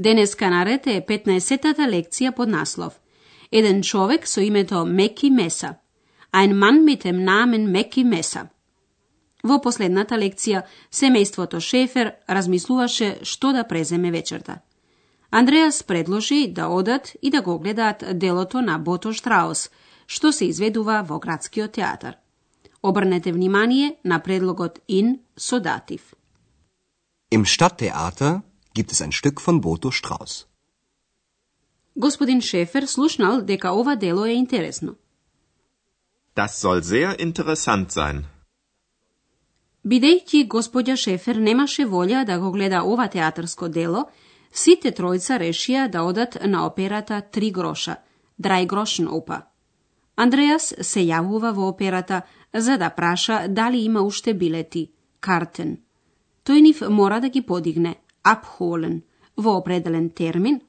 Денеска наред е 15-тата лекција под наслов Еден човек со името Меки Меса. Ein Mann mit dem Namen Меки Меса. Во последната лекција, семејството Шефер размислуваше што да преземе вечерта. Андреас предложи да одат и да го гледаат делото на Бото Штраус, што се изведува во градскиот театар. Обрнете внимание на предлогот ин со датив. Im Stadttheater gibt es ein Stück von Boto Strauß. Господин Шефер слушнал дека ова дело е интересно. Das soll sehr interessant sein. Бидејќи господја Шефер немаше волја да го гледа ова театарско дело, сите тројца решија да одат на операта Три гроша, Драј грошен опа. Андреас се јавува во операта за да праша дали има уште билети, картен. Тој нив мора да ги подигне, апхолен, во определен термин.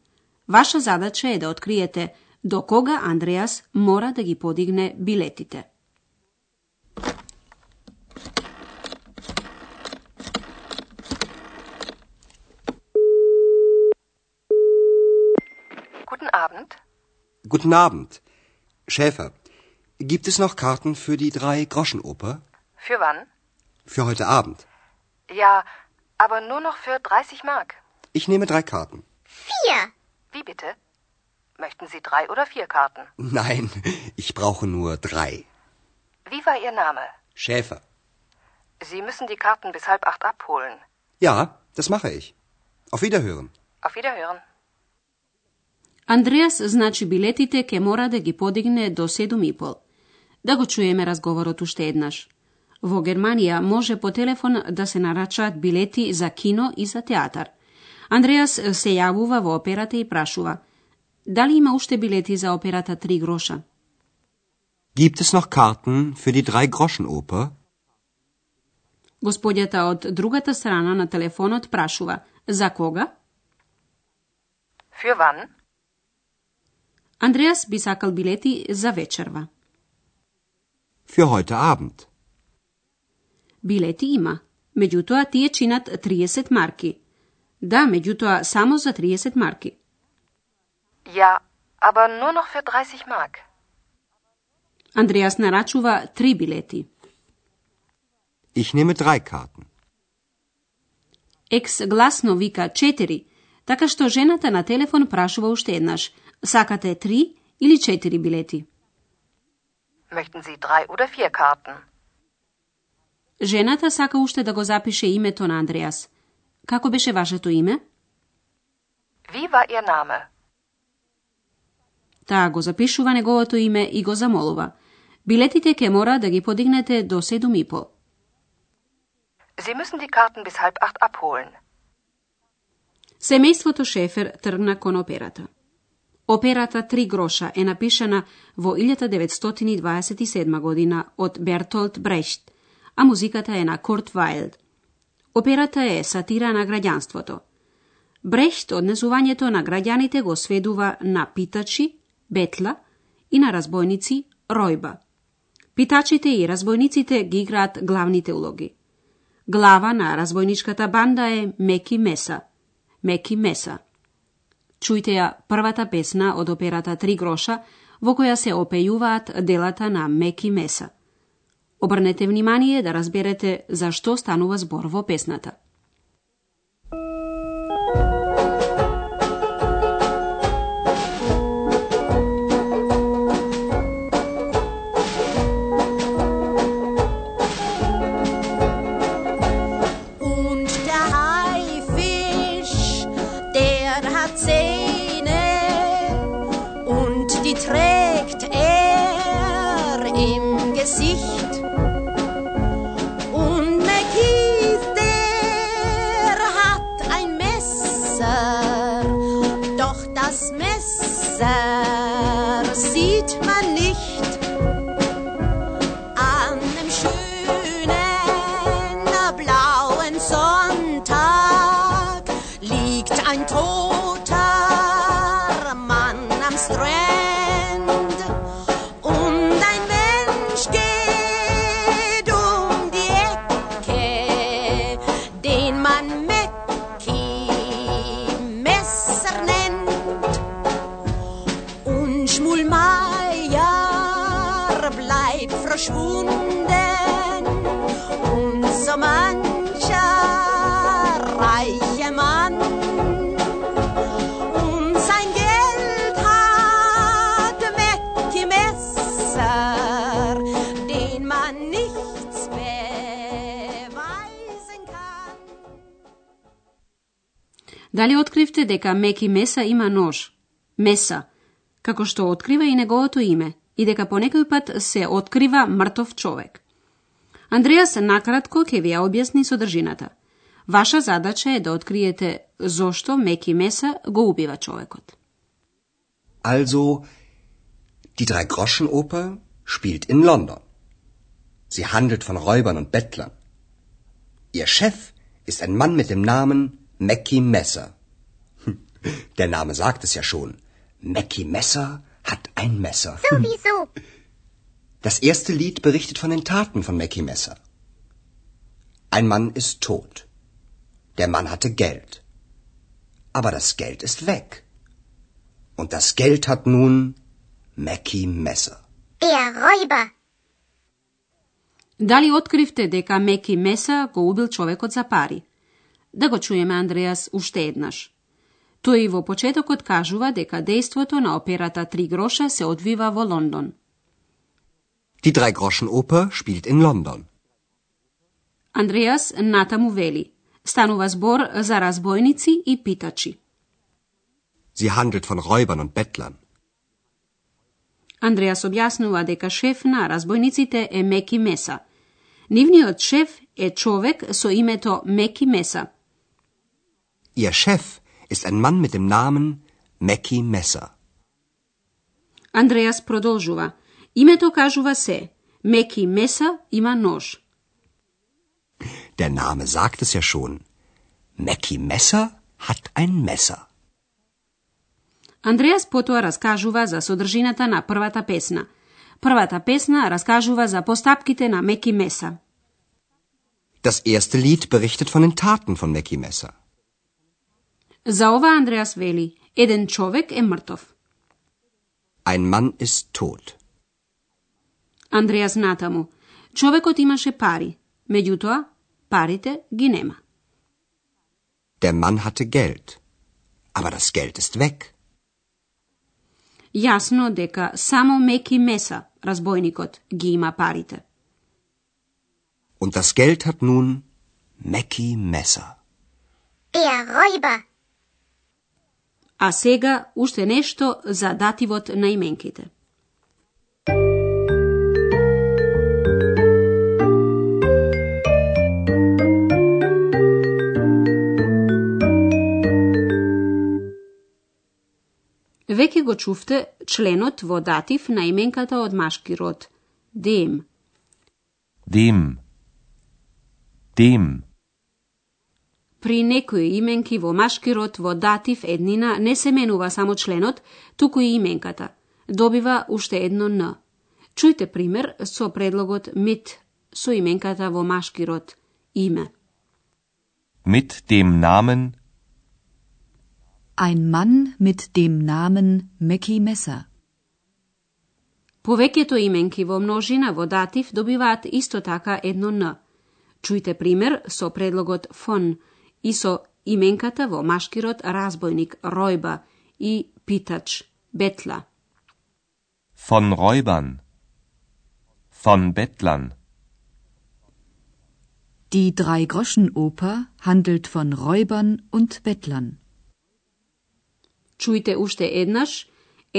Ваша задача е да откриете до кога Андреас мора да ги подигне билетите. Guten Abend. Guten Abend. Schäfer, gibt es noch Karten für die Drei-Groschen-Oper? Für wann? Für heute Abend. Ja, Aber nur noch für 30 Mark. Ich nehme drei Karten. Vier. Wie bitte? Möchten Sie drei oder vier Karten? Nein, ich brauche nur drei. Wie war Ihr Name? Schäfer. Sie müssen die Karten bis halb acht abholen. Ja, das mache ich. Auf Wiederhören. Auf Wiederhören. Andreas znači biletite ke mora da gi podigne do sedam i pol. Da go čujeme razgovorot. Во Германија може по телефон да се нарачаат билети за кино и за театар. Андреас се јавува во операта и прашува дали има уште билети за операта Три гроша. Gibt es noch Karten für die Drei-Groschen-Oper? Господјата од другата страна на телефонот прашува за кога? Für wann? Андреас би сакал билети за вечерва. Für heute Abend. Билети има, меѓутоа тие чинат 30 марки. Да, меѓутоа само за 30 марки. Ja, aber nur noch für 30 Mark. Андреас нарачува три билети. Ich nehme drei Karten. Екс гласно вика 4, така што жената на телефон прашува уште еднаш. Сакате три или четири билети? Möchten Sie drei oder vier Karten? Жената сака уште да го запише името на Андреас. Како беше вашето име? Wie war Ihr Name? Таа го запишува неговото име и го замолува. Билетите ке мора да ги подигнете до 7.30. Sie müssen die Karten bis halb acht abholen. Семејството Шефер тргна кон операта. Операта Три гроша е напишана во 1927 година од Бертолд Брехт, а музиката е на Курт Вайлд. Операта е сатира на граѓанството. Брехт однесувањето на граѓаните го сведува на питачи, бетла и на разбойници, ројба. Питачите и разбойниците ги играат главните улоги. Глава на разбойничката банда е Меки Меса. Меки Меса. Чујте ја првата песна од операта Три гроша, во која се опејуваат делата на Меки Меса. Обрнете внимание да разберете за што станува збор во песната. Дали откривте дека Меки Меса има нож? Меса, како што открива и неговото име, и дека понекој пат се открива мртов човек. Андреас накратко ќе ви ја објасни содржината. Ваша задача е да откриете зошто Меки Меса го убива човекот. Also, die Drei-Groschen-Oper spielt in London. Sie handelt von Räubern und Bettlern. Ihr Chef ist ein Mann mit dem Namen Mackie Messer. Hm, Der Name sagt es ja schon. Mackie Messer hat ein Messer. Sowieso. Das erste Lied berichtet von den Taten von Mackie Messer. Ein Mann ist tot. Der Mann hatte Geld. Aber das Geld ist weg. Und das Geld hat nun Mackie Messer. Der Räuber. Дали откривте дека Меки Меса го убил човекот за пари? Да го чуеме Андреас уште еднаш. Тој во почетокот кажува дека дејството на операта Три гроша се одвива во Лондон. Die Drei-Groschen-Oper spielt in London. Андреас натаму вели. Станува збор за разбойници и питачи. Sie handelt von Räubern und Bettlern. Андреас објаснува дека шеф на разбойниците е Меки Меса. Нивниот шеф е човек со името Меки Меса. Ihr Chef ist ein Mann mit dem Namen Mackie Messer. Андреас продолжува. Името кажува се. Меки Меса има нож. Der Name sagt es ja schon. Mackie Messer hat ein Messer. Андреас потоа раскажува за содржината на првата песна. Првата песна раскажува за постапките на Меки Меса. Das erste Lied berichtet von den Taten von Mackie Messer. За ова Андреас вели, еден човек е мртов. Ein Mann ist tot. Андреас натаму, човекот имаше пари, меѓутоа, парите ги нема. Der Mann hatte Geld. Aber das Geld ist weg. Јасно дека само Меки Меса, разбойникот, ги има парите. Und das Geld hat nun Mackie Messer. Der Räuber. А сега уште нешто за дативот на именките. Веќе го чувте членот во датив на именката од машки род. Дем. Дем. Дем. При некои именки во машки род во датив еднина не се менува само членот, туку и именката. Добива уште едно н. Чујте пример со предлогот mit со именката во машки род име. Mit dem Namen Ein Mann mit dem Namen Mackie Messer. Повеќето именки во множина во датив добиваат исто така едно н. Чујте пример со предлогот фон и со именката во машки род разбойник ројба и питач бетла. von Räubern. Von Bettlern. Die Drei-Groschen-Oper handelt von Räubern und Bettlern. Чујте уште еднаш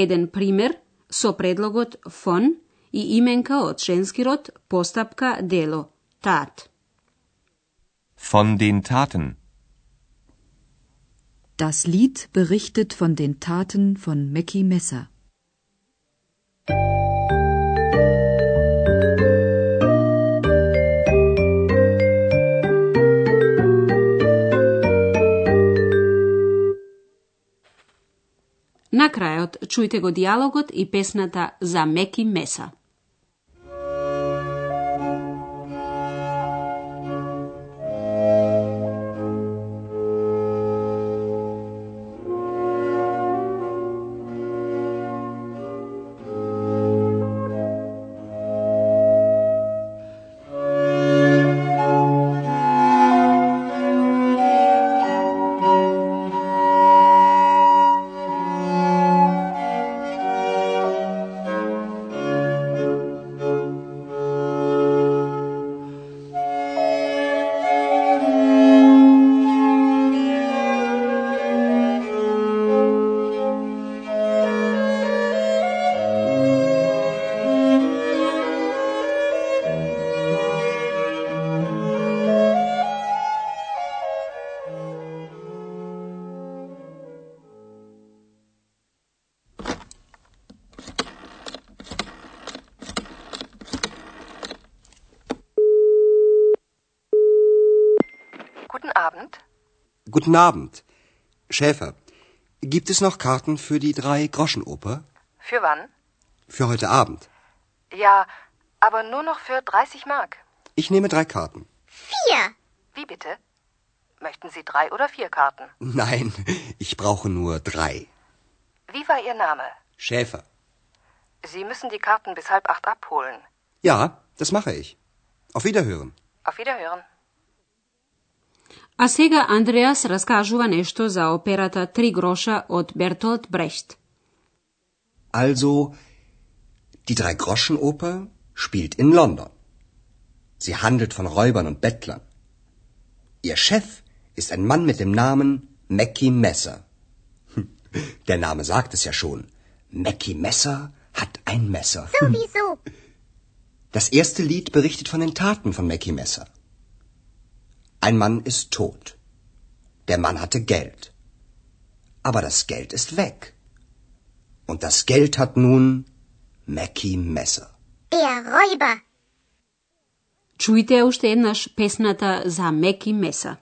еден пример со предлогот фон и именка од женски род постапка дело тат. Von den Taten. Das Lied berichtet von den Taten von Mackie Messer. На крајот чујте го диалогот и песната за Меки Меса. Abend. Guten Abend. Schäfer, gibt es noch Karten für die Drei-Groschen-Oper? Für wann? Für heute Abend. Ja, aber nur noch für 30 Mark. Ich nehme drei Karten. Vier. Wie bitte? Möchten Sie drei oder vier Karten? Nein, ich brauche nur drei. Wie war Ihr Name? Schäfer. Sie müssen die Karten bis halb acht abholen. Ja, das mache ich. Auf Wiederhören. Auf Wiederhören. А сега Андреас раскажува нешто за операта Три гроша од Бертолд Брехт. Also, die Drei-Groschen-Oper spielt in London. Sie handelt von Räubern und Bettlern. Ihr Chef ist ein Mann mit dem Namen Mackie Messer. Hm, Der Name sagt es ja schon. Mackie Messer hat ein Messer. Sowieso. Das erste Lied berichtet von den Taten von Mackie Messer. Ein Mann ist tot. Der Mann hatte Geld. Aber das Geld ist weg. Und das Geld hat nun Mackie Messer. Der Räuber. Чујте уште еднаш песната за Меки Меса.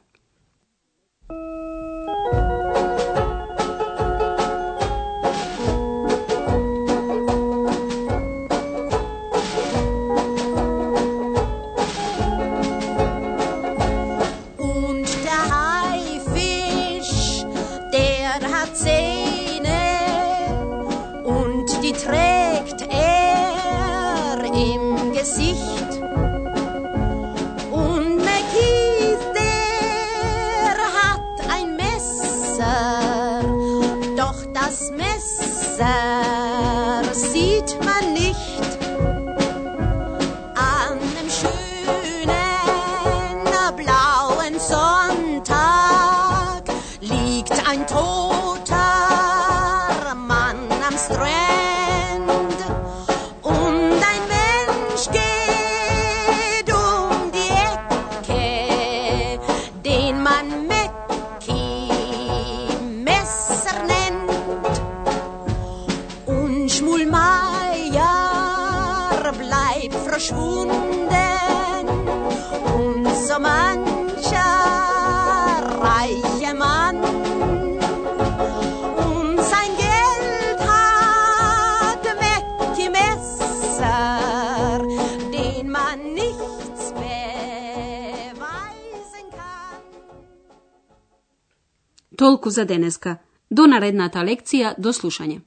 Толку за денеска. До наредната лекција, до слушање.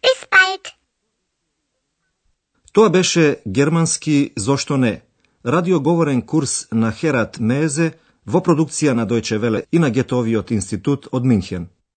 Bis bald. Тоа беше германски Зошто не? Радиоговорен курс на Херат Мезе во продукција на Дојче Веле и на Гетовиот институт од Минхен.